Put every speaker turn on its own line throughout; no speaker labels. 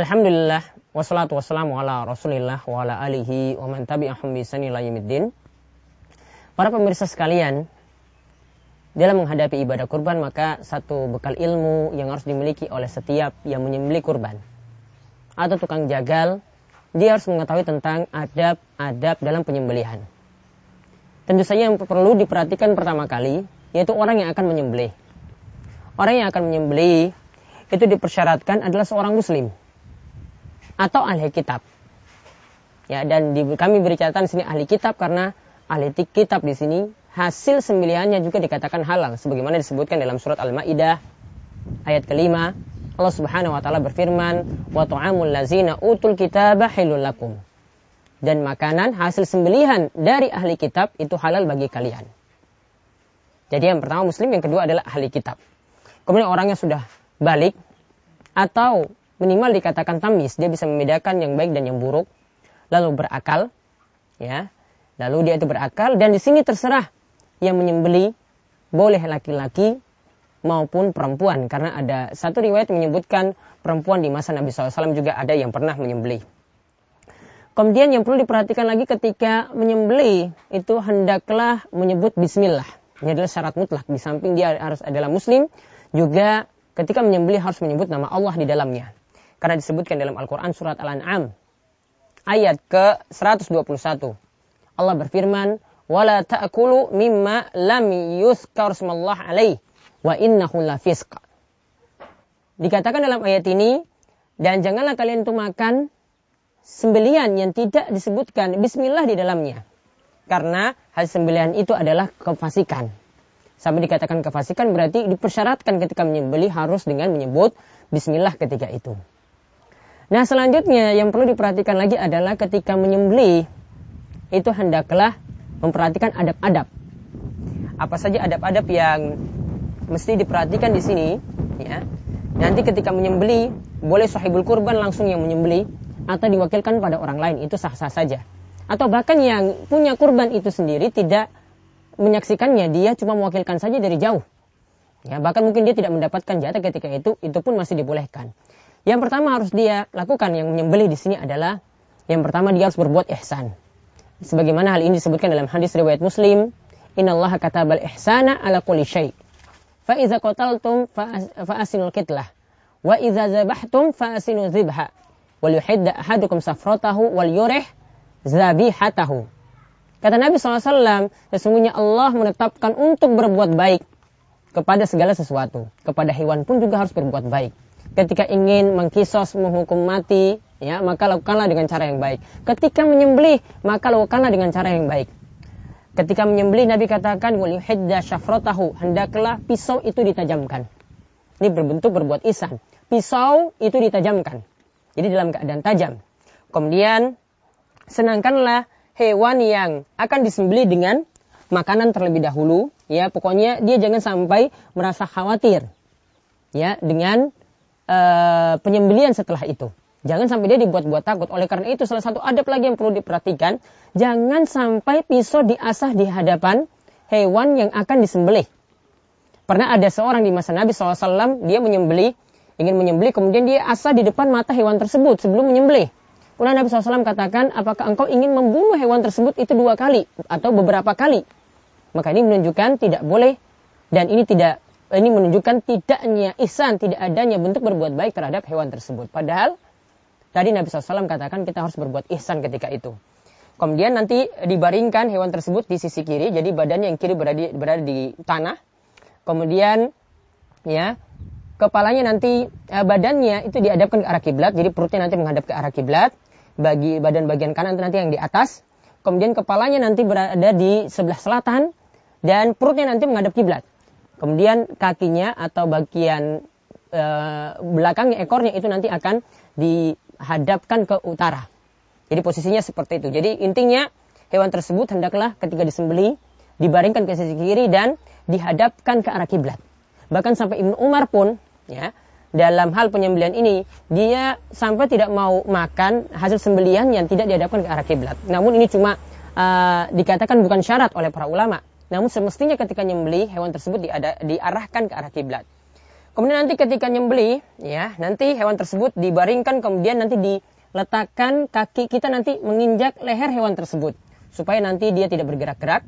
Alhamdulillah wassalatu wassalamu ala Rasulillah wa ala alihi wa man tabi'ahum bi Para pemirsa sekalian, dalam menghadapi ibadah kurban maka satu bekal ilmu yang harus dimiliki oleh setiap yang menyembelih kurban atau tukang jagal, dia harus mengetahui tentang adab-adab dalam penyembelihan. Tentu saja yang perlu diperhatikan pertama kali yaitu orang yang akan menyembelih. Orang yang akan menyembelih itu dipersyaratkan adalah seorang muslim atau ahli kitab. Ya, dan di, kami beri catatan sini ahli kitab karena ahli kitab di sini hasil sembelihannya juga dikatakan halal sebagaimana disebutkan dalam surat Al-Maidah ayat kelima Allah Subhanahu wa taala berfirman wa ta'amul lazina utul kitaba halul lakum dan makanan hasil sembelihan dari ahli kitab itu halal bagi kalian. Jadi yang pertama muslim, yang kedua adalah ahli kitab. Kemudian orangnya sudah balik atau minimal dikatakan tamis, dia bisa membedakan yang baik dan yang buruk, lalu berakal, ya, lalu dia itu berakal dan di sini terserah yang menyembeli boleh laki-laki maupun perempuan karena ada satu riwayat menyebutkan perempuan di masa Nabi SAW juga ada yang pernah menyembeli. Kemudian yang perlu diperhatikan lagi ketika menyembeli itu hendaklah menyebut Bismillah. Ini adalah syarat mutlak. Di samping dia harus adalah Muslim, juga ketika menyembeli harus menyebut nama Allah di dalamnya. Karena disebutkan dalam Al-Quran surat Al-An'am ayat ke-121. Allah berfirman, "Wala ta'kulu mimma lam yuzkar smallah alaih wa innahu lafisq." Dikatakan dalam ayat ini, dan janganlah kalian itu makan sembelian yang tidak disebutkan bismillah di dalamnya. Karena hasil sembelian itu adalah kefasikan. Sampai dikatakan kefasikan berarti dipersyaratkan ketika menyembeli harus dengan menyebut bismillah ketika itu. Nah selanjutnya yang perlu diperhatikan lagi adalah ketika menyembelih itu hendaklah memperhatikan adab-adab. Apa saja adab-adab yang mesti diperhatikan di sini ya. Nanti ketika menyembelih boleh sahibul kurban langsung yang menyembelih atau diwakilkan pada orang lain itu sah-sah saja. Atau bahkan yang punya kurban itu sendiri tidak menyaksikannya, dia cuma mewakilkan saja dari jauh. Ya, bahkan mungkin dia tidak mendapatkan jatah ketika itu, itu pun masih dibolehkan. Yang pertama harus dia lakukan yang menyembelih di sini adalah yang pertama dia harus berbuat ihsan. Sebagaimana hal ini disebutkan dalam hadis riwayat Muslim, "Innallaha katabal ihsana ala kulli syai." Fa iza qataltum fa asinul kitlah wa iza zabahtum fa asinu zibha wal yuhidda ahadukum safratahu wal yurih zabihatahu. Kata Nabi SAW, sesungguhnya Allah menetapkan untuk berbuat baik kepada segala sesuatu. Kepada hewan pun juga harus berbuat baik ketika ingin mengkisos menghukum mati ya maka lakukanlah dengan cara yang baik. Ketika menyembelih maka lakukanlah dengan cara yang baik. Ketika menyembelih Nabi katakan syafratahu hendaklah pisau itu ditajamkan. Ini berbentuk berbuat isan pisau itu ditajamkan. Jadi dalam keadaan tajam. Kemudian senangkanlah hewan yang akan disembelih dengan makanan terlebih dahulu. Ya pokoknya dia jangan sampai merasa khawatir. Ya dengan uh, penyembelian setelah itu. Jangan sampai dia dibuat-buat takut. Oleh karena itu salah satu adab lagi yang perlu diperhatikan, jangan sampai pisau diasah di hadapan hewan yang akan disembelih. Pernah ada seorang di masa Nabi SAW, dia menyembelih, ingin menyembelih, kemudian dia asah di depan mata hewan tersebut sebelum menyembelih. Kemudian Nabi SAW katakan, apakah engkau ingin membunuh hewan tersebut itu dua kali atau beberapa kali? Maka ini menunjukkan tidak boleh dan ini tidak ini menunjukkan tidaknya ihsan, tidak adanya bentuk berbuat baik terhadap hewan tersebut. Padahal tadi Nabi SAW katakan kita harus berbuat ihsan ketika itu. Kemudian nanti dibaringkan hewan tersebut di sisi kiri, jadi badannya yang kiri berada di, berada di tanah. Kemudian ya kepalanya nanti eh, badannya itu dihadapkan ke arah kiblat, jadi perutnya nanti menghadap ke arah kiblat. Bagi badan bagian kanan nanti yang di atas. Kemudian kepalanya nanti berada di sebelah selatan dan perutnya nanti menghadap kiblat. Kemudian kakinya atau bagian e, belakangnya ekornya itu nanti akan dihadapkan ke utara. Jadi posisinya seperti itu. Jadi intinya hewan tersebut hendaklah ketika disembeli dibaringkan ke sisi kiri dan dihadapkan ke arah kiblat. Bahkan sampai Ibnu Umar pun ya dalam hal penyembelian ini dia sampai tidak mau makan hasil sembelian yang tidak dihadapkan ke arah kiblat. Namun ini cuma uh, dikatakan bukan syarat oleh para ulama. Namun semestinya ketika nyembeli hewan tersebut diada, diarahkan ke arah kiblat. Kemudian nanti ketika nyembeli, ya, nanti hewan tersebut dibaringkan kemudian nanti diletakkan kaki kita nanti menginjak leher hewan tersebut supaya nanti dia tidak bergerak-gerak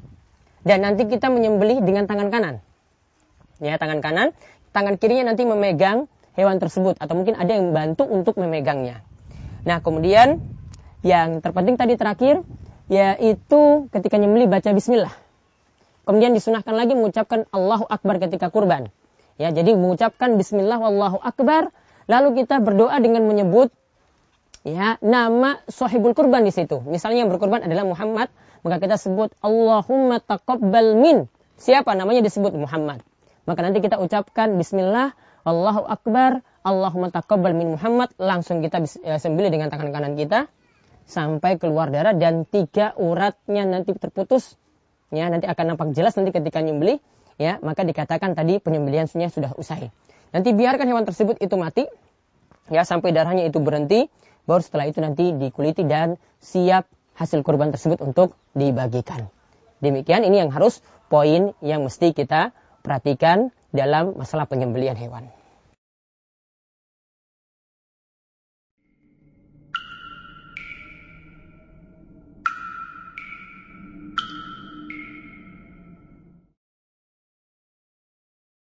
dan nanti kita menyembelih dengan tangan kanan. Ya, tangan kanan, tangan kirinya nanti memegang hewan tersebut atau mungkin ada yang bantu untuk memegangnya. Nah, kemudian yang terpenting tadi terakhir yaitu ketika nyembelih baca bismillah. Kemudian disunahkan lagi mengucapkan Allahu Akbar ketika kurban. Ya, jadi mengucapkan bismillah wallahu akbar lalu kita berdoa dengan menyebut ya nama sahibul kurban di situ. Misalnya yang berkurban adalah Muhammad, maka kita sebut Allahumma taqabbal min. Siapa namanya disebut Muhammad. Maka nanti kita ucapkan bismillah Allahu akbar Allahumma taqabbal min Muhammad langsung kita eh, sembelih dengan tangan kanan kita sampai keluar darah dan tiga uratnya nanti terputus ya nanti akan nampak jelas nanti ketika nyembelih ya maka dikatakan tadi penyembelihan sudah usai. Nanti biarkan hewan tersebut itu mati ya sampai darahnya itu berhenti baru setelah itu nanti dikuliti dan siap hasil kurban tersebut untuk dibagikan. Demikian ini yang harus poin yang mesti kita perhatikan dalam masalah penyembelihan hewan